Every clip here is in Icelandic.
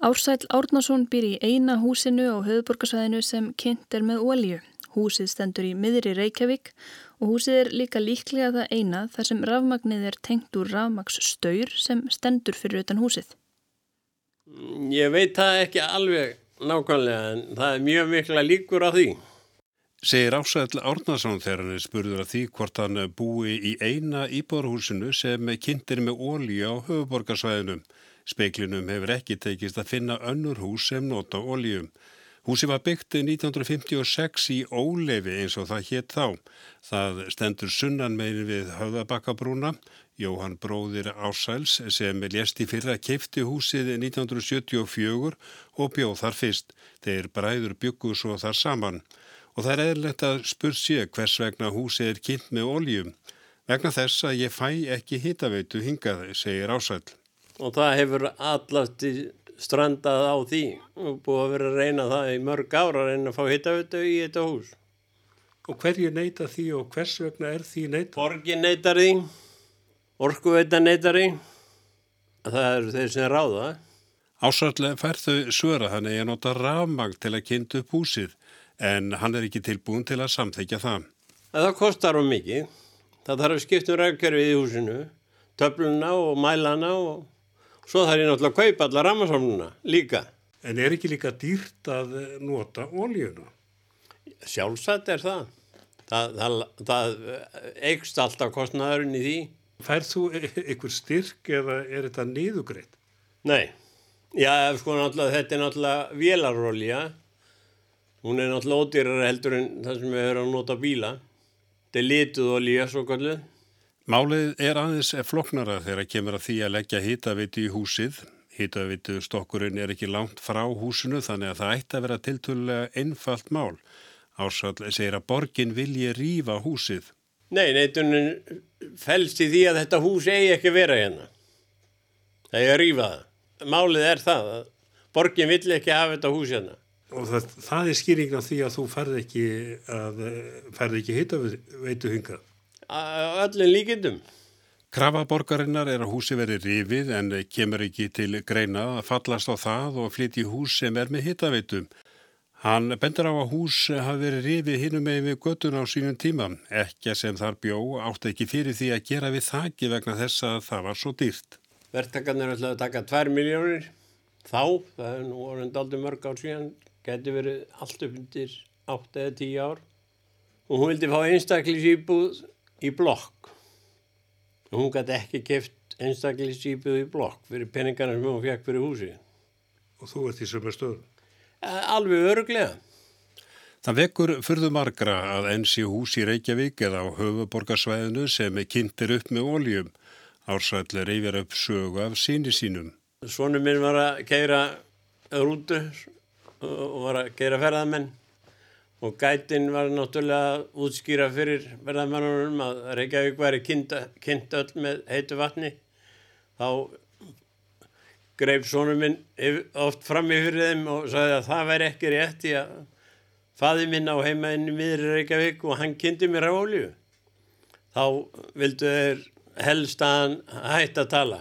Ársæl Árnason býr í eina húsinu á höfuborgarsvæðinu sem kynnt er með ólíu. Húsið stendur í miðri Reykjavík og húsið er líka líklega það eina þar sem rafmagnið er tengt úr rafmagsstaur sem stendur fyrir utan húsið. Ég veit það ekki alveg nákvæmlega en það er mjög mikla líkur á því. Segir Ásæll Árnason þegar hann er spurður af því hvort hann búi í eina íbúrhúsinu sem kynntir með ólíu á höfuborgarsvæðinum. Speiklinum hefur ekki tekist að finna önnur hús sem nota ólíum. Húsi var byggt 1956 í óleifi eins og það hétt þá. Það stendur sunnan megin við höfðabakkabrúna. Jóhann bróðir Ásæls sem lést í fyrra keifti húsið 1974 og bjóð þar fyrst. Þeir bræður byggu svo þar saman. Og það er eðlert að spurt sé hvers vegna húsið er kynnt með óljum. Vegna þess að ég fæ ekki hittaveitu hingað, segir Ásæl. Og það hefur allast í strandað á því og búið að vera að reyna það í mörg ára að reyna að fá hittaveitu í þetta hús. Og hverju neyta því og hvers vegna er því neyta? Borgin neytar því, orkuveita neytar því, það eru þeir sem ráða. Ásarlega fær þau svöra hann eða nota rafmang til að kynntu upp húsið en hann er ekki tilbúin til að samþekja það. Það kostar um mikið. Það þarf að skipta um rækjörfið í húsinu, töfluna og mælana og Svo þarf ég náttúrulega að kaupa alla rammarsamluna líka. En er ekki líka dýrt að nota ólíuna? Sjálfsagt er það. Það, það, það eikst alltaf kostnæðurinn í því. Færð þú ykkur styrk eða er þetta niðugreitt? Nei. Já, sko náttúrulega þetta er náttúrulega vélarólja. Hún er náttúrulega ódýrar heldur en það sem við höfum að nota bíla. Þetta er lituð ólja svo kalluð. Málið er aðeins floknara þegar kemur að því að leggja hýtavitu í húsið. Hýtavitu stokkurinn er ekki langt frá húsinu þannig að það ætti að vera tiltölulega einfalt mál. Ársall segir að borgin vilji rýfa húsið. Nei, neitunum fælst í því að þetta hús eigi ekki vera hérna. Það er að rýfa það. Málið er það að borgin vill ekki hafa þetta hús hérna. Og það, það er skýringna því að þú ferð ekki, ekki hýtavitu hingað öllum líkindum. Krafaborgarinnar er að húsi veri rifið en kemur ekki til greina að fallast á það og flytji hús sem er með hittaveitum. Hann bendur á að hús hafi verið rifið hinnum með við göttun á sínum tíma. Ekki sem þar bjó átt ekki fyrir því að gera við þakki vegna þess að það var svo dýrt. Verktakarnir ætlaði að taka 2 miljónir þá, það er nú orðin daldi mörg ár síðan, geti verið allt upp undir 8 eða 10 ár og hún vildi fá einstaklis íbúð í blokk. Og hún gæti ekki keft einstaklisýpuð í blokk fyrir peningarna sem hún fekk fyrir húsi Og þú ert í sömur stöðu? Alveg öruglega Það vekur fyrðu margra að ensi hús í Reykjavík eða á höfuborgarsvæðinu sem kynntir upp með óljum ársætli reyfjar upp sögu af síni sínum. Svonu minn var að keira rútu og var að keira ferðamenn og gætin var náttúrulega útskýra fyrir verðamannunum að Reykjavík væri kynnt öll með heitu vatni. Þá greip sónum minn oft fram í fyrir þeim og sagði að það væri ekki rétt í að faði minn á heimaðinni miður Reykjavík og hann kynnti mér á ólju þá vildu þeir helst að hann hætti að tala.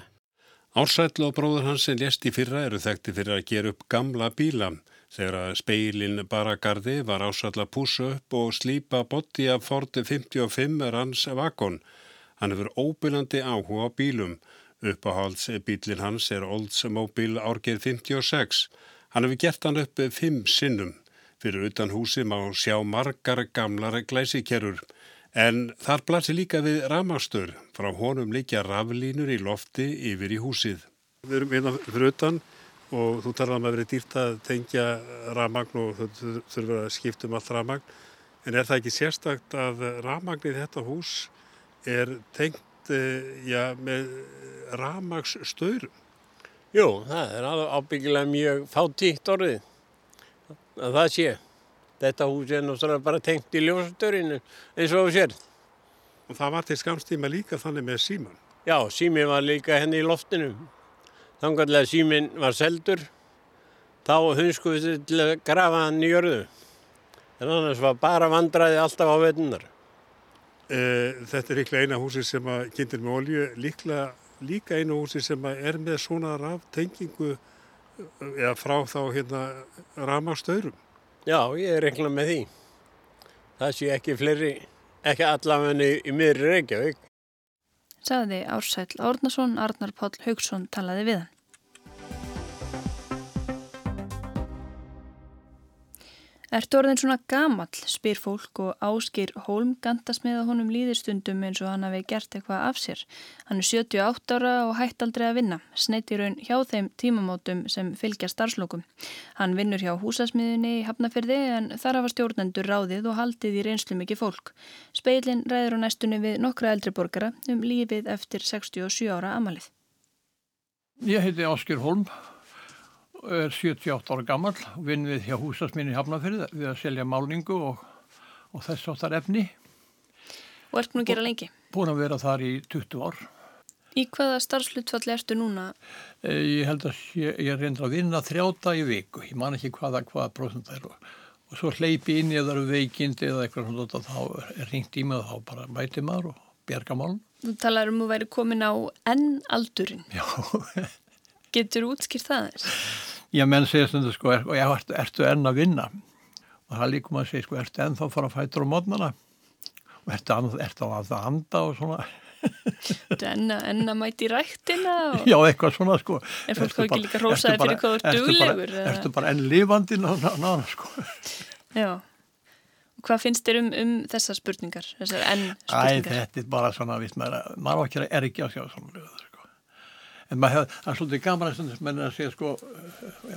Ársætlu og bróður hans sem lést í fyrra eru þekkti fyrir að gera upp gamla bíla Þegar að speilin baragarði var ásall að púsa upp og slípa botti af Ford 55 ranns vakon. Hann hefur óbyrjandi áhuga á bílum. Uppáhaldsbílin hans er Oldsmobile árgeð 56. Hann hefur gert hann upp fimm sinnum. Fyrir utan húsi má sjá margar gamlar glæsikerur. En þar blasir líka við ramastur. Frá honum líkja raflínur í lofti yfir í húsið. Við erum hérna fyrir utan og þú talar um að vera dýrt að tengja rafmagn og þú þurfur að skipta um allt rafmagn en er það ekki sérstakt að rafmagnir þetta hús er tengt eh, já, með rafmagsstöyrum? Jú, það er ábyggilega mjög fátíkt orðið að það sé. Þetta hús er náttúrulega bara tengt í ljósastörinu eins og sér. Og það var til skamstíma líka þannig með síman? Já, sími var líka henni í loftinu. Að síminn var seldur, þá hunskuðist við til að grafa hann í jörðu. En annars var bara vandraði alltaf á vetunar. Eh, þetta er líklega eina húsi sem að kynntir með olju, líklega líka einu húsi sem er með svona raftengingu eða frá þá hérna ramastöðrum. Já, ég reikla með því. Það sé ekki fleiri, ekki allavegni í miðri Reykjavík. Saði Ársæl Árnason, Arnar Páll Haugsson talaði við hann. Ertu orðin svona gamall, spyr fólk og áskýr Hólm gandast með að honum líðistundum eins og hann hafi gert eitthvað af sér. Hann er 78 ára og hætt aldrei að vinna, sneitt í raun hjá þeim tímamótum sem fylgja starfslokum. Hann vinnur hjá húsasmiðunni í Hafnafyrði en þar hafa stjórnendur ráðið og haldið í reynslu mikið fólk. Speilin ræður á næstunni við nokkra eldri borgara um lífið eftir 67 ára amalið. Ég heiti Áskýr Hólm er 78 ára gammal og vinn við hjá húsasminni Hafnarfyrði við að selja málningu og, og þess áttar efni. Og ert nú að gera lengi? Búin að vera þar í 20 ár. Í hvaða starfslutfalli ertu núna? Ég held að ég, ég reynda að vinna þrjáta í viku. Ég man ekki hvaða hvaða prosent það eru. Og svo hleypi inn eða eru veikind eða eitthvað svona og þá er ringt í mig og þá bara mæti maður og berga málun. Þú talar um að væri komin á enn aldurinn. Já. Getur útskýrt það þess? Já, menn segja stundu sko, er, já, ertu, ertu enn að vinna? Og það líkum að segja sko, ertu enn þá að fara að fæta á mótnana? Og ertu, ertu að anda og svona? Ertu enn, enn að mæti rættina? Og... Já, eitthvað svona sko. Er fólk þá ekki líka rósaði fyrir hvað þú er duglegur? Ertu, ertu bara enn lifandi nána sko. Já. Hvað finnst þér um, um þessar spurningar? Þessar enn spurningar? Æ, þetta er bara svona, viðst maður, maður er ekki að sjá svona lögur en maður hefði, það er svolítið gaman að menna að segja sko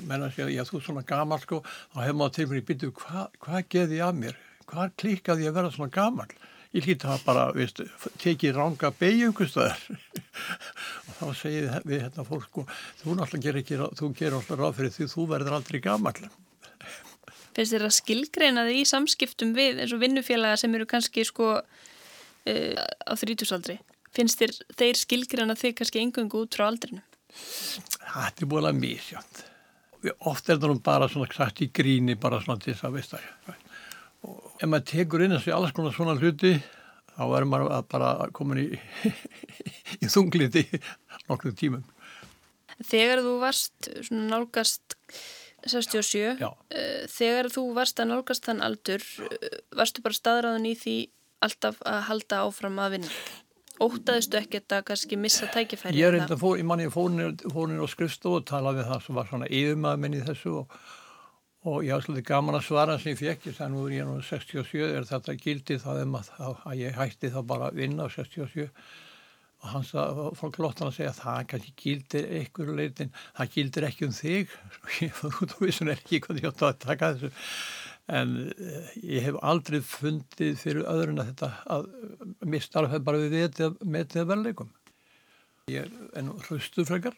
menna að segja, já þú er svona gaman sko. Þá hefur maður til mér í byrju, hvað hva geði ég að mér? Hvað klíkaði ég að vera svona gaman ég hlýtti það bara, veist tekið ranga beigjungustöðar og þá segið við hérna fólk sko, þú náttúrulega gerir ekki þú gerir alltaf ráð fyrir því þú verður aldrei gaman Finnst þér að skilgreina þig í samskiptum við eins og vinnufélaga sem eru kannski sko uh, á þrítúsaldri finnst þér þeir skilgræna þig kannski engungu út frá aldrinu? Það er búin að mísjönd. Ofta er það nú bara svona sagt í gríni bara svona til þess að veist það. Og ef maður tekur inn þessu alls konar svona hluti þá er maður bara komin í, í þungliti nokkrum tímum. Þegar þú varst svona nálgast 67, Já. Eh, þegar þú varst að nálgast þann aldur, eh, varstu bara staðræðan í því alltaf að halda áfram að vinna? Ótaðistu ekkert að kannski missa tækifæri? Ég er enda fór, ég manni fórinir á skrifstofu og talaði við það sem var svona yfirmaður minn í þessu og, og ég var svolítið gaman að svara sem ég fekk, þannig að nú er ég nú 67, er þetta gildi það um að, að ég hætti það bara að vinna á 67 og hans að fólk lóttan að segja að það kannski gildir einhverju leitin, það gildir ekki um þig, þú veist hún er ekki hvað ég átt að taka þessu en eh, ég hef aldrei fundið fyrir öðrun að þetta að mér starfið bara við vetið með þetta verðleikum. Ég er enn hlustu frekar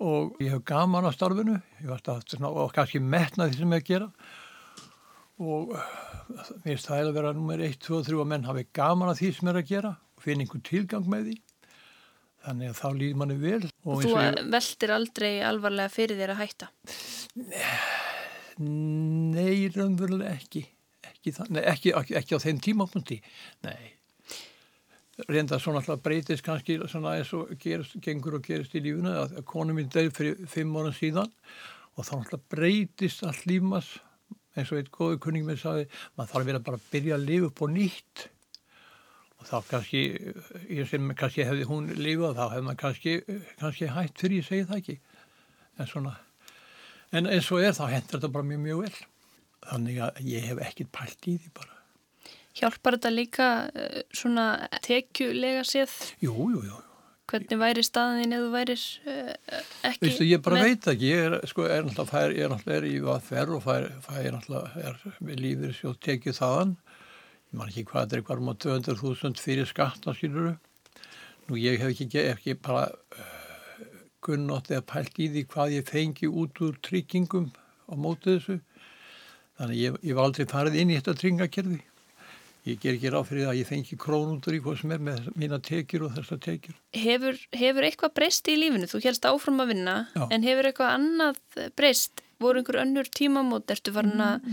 og ég hef gaman á starfinu og kannski metna því sem ég gera og mér finnst það að vera nummer 1, 2 og 3 að menn hafi gaman að því sem er að gera og finna einhvern tilgang með því þannig að þá líð manni vel. Og þú ég... veldir aldrei alvarlega fyrir þér að hætta? Nei Nei, raunverulega ekki. Ekki, nei, ekki, ekki, á þeim tímapunkti. Nei. Reynda svona alltaf breytist kannski svona eins og gerist, gengur og gerist í lífuna að konu mín dæði fyrir fimm ára síðan og þá alltaf breytist all lífmas eins og eitt góðu kunning með sagði maður þarf að vera bara að byrja að lifa upp og nýtt og þá kannski ég sem kannski hefði hún lifað þá hefði maður kannski, kannski hægt fyrir ég segi það ekki en svona en eins og er þá hendur þetta bara mjög mjög vel. Þannig að ég hef ekkit pælt í því bara. Hjálpar þetta líka uh, svona tekjulega séð? Jú, jú, jú Hvernig væri staðin eða þú væris uh, ekki? Vistu, ég bara með... veit ekki, ég er, sko, er náttúrulega fær, ég er náttúrulega er í hvað fer og fær, fær náttúrulega er með lífið sjóð tekið þaðan. Ég man ekki hvað þetta er eitthvað um á 200.000 fyrir skatt á skiluru nú ég hef ekki, ekki bara kunnótt eða pælt í því hvað ég fengi út úr tryggingum á mótu þessu. Þannig ég, ég var aldrei farið inn í þetta tryggingakerfi. Ég ger ekki ráð fyrir að ég fengi krónundur í hvað sem er með mína tekjur og þessar tekjur. Hefur, hefur eitthvað breyst í lífinu? Þú helst áfram að vinna, Já. en hefur eitthvað annað breyst? Voru einhver önnur tímamót, ertu farin að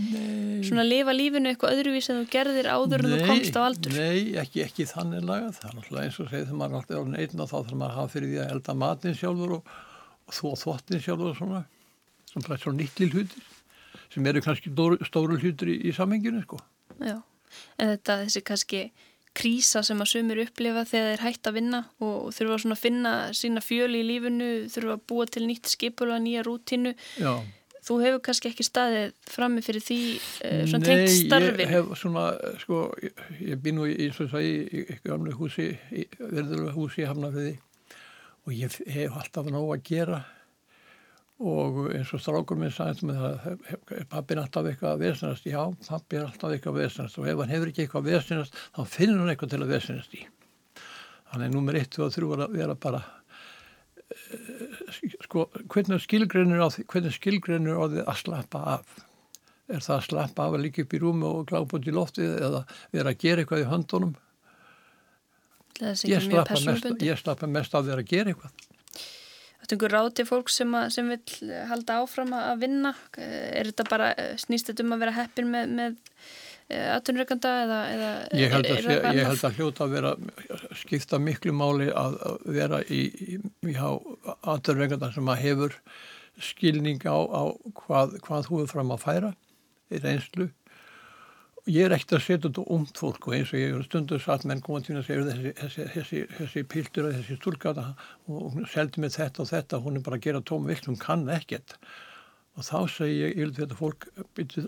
svona lifa lífinu eitthvað öðruvís en þú gerðir áður nei, en þú komst á aldur? Nei, ekki, ekki þannig lagað, það er náttúrulega eins og segið þegar maður er alltaf einn og þá þarf maður að hafa fyrir því að elda matin sjálfur og, þó þvottin sjálf og svona sem bara svona nýttli hlutir sem eru kannski stóru, hlutir í, í samhenginu sko. Já, en þetta þessi kannski krísa sem að sumir upplifa þegar þeir hægt að vinna og þurfa svona að finna sína fjöli í lífinu, þurfa að búa til nýtt skipula, nýja rútinu. Já. Þú hefur kannski ekki staðið frammi fyrir því uh, svona tengt starfi? Nei, ég hef svona, sko, ég, ég býn nú eins og það, í, gamlu húsi, verðurlega húsi í Hafnarfiði og ég hef alltaf nóg að gera og eins og strákur minn sagðist með það, pappi er alltaf eitthvað að vesenast, já, pappi er alltaf eitthvað að vesenast og ef hann hefur ekki eitthvað að vesenast, þá finnur hann eitthvað til að vesenast í. Þannig nummer 1 og 3 að vera bara sko, hvernig skilgreinur á því, hvernig skilgreinur á því að slappa af? Er það að slappa af að líka upp í rúmi og glápa út í loftið eða vera að gera eitthvað í höndunum? Ég slappa, mest, ég slappa mest af því að gera eitthvað. Þetta er einhver ráð til fólk sem, að, sem vil halda áfram að vinna? Er þetta bara, snýst þetta um að vera heppin með, með Eh, aðtunreikanda eða, eða ég held að, sé, ég held að hljóta að vera skipta miklu máli að vera í, í, aðtunreikanda sem að hefur skilning á, á hvað, hvað þú er fram að færa í reynslu. Ég er ekkert að setja þetta umt fólk og eins og ég er stundu satt menn koma til að segja þessi, þessi, þessi, þessi piltur og þessi stúrkata og hún seldi mig þetta og þetta hún er bara að gera tóm vilt, hún kann ekkert og þá segi ég, ég vil þetta fólk,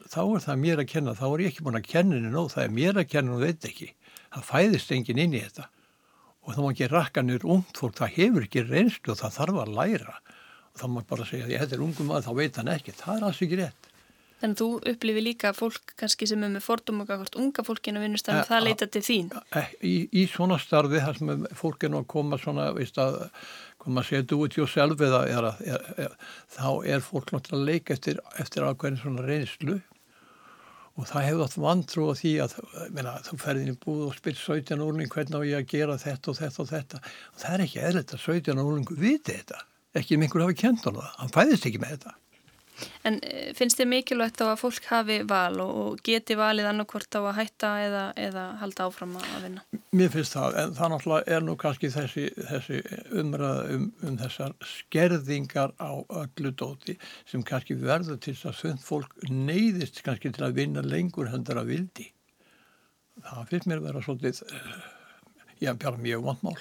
þá er það mér að kenna, þá er ég ekki búin að kenna henni nóg, það er mér að kenna og veit ekki. Það fæðist engin inn í þetta og þá má ekki rakka nýr ungt fólk, það hefur ekki reynslu og það þarf að læra og þá má bara segja að ég hefði ungum að þá veit hann ekki, það er alls ekki rétt. Þannig að þú upplifir líka fólk kannski sem er með fordum og hvort unga fólkinu vinnust þannig að það leita til þín. Í, í svona starfi þar sem fólk er nú að koma svona, veist að koma að segja do it yourself eða er, er, er, þá er fólk náttúrulega leik eftir, eftir ákveðin svona reynslu. Og það hefur átt vantrú á því að meina, þú ferðin í búð og spyrir 17 úrling hvernig á ég að gera þetta og þetta og þetta? Og það er ekki eðlert að 17 úrlingu viti þetta, ekki um einhver hafi kent á það, hann fæðist ekki með þetta En eh, finnst þið mikilvægt á að fólk hafi val og geti valið annarkvort á að hætta eða, eða halda áfram að vinna? Mér finnst það, en það náttúrulega er nú kannski þessi, þessi umræða um, um þessar skerðingar á öllu dóti sem kannski verður til þess að svönd fólk neyðist kannski til að vinna lengur hendur að vildi. Það finnst mér að vera svolítið, eh, já, bara mjög vant mál.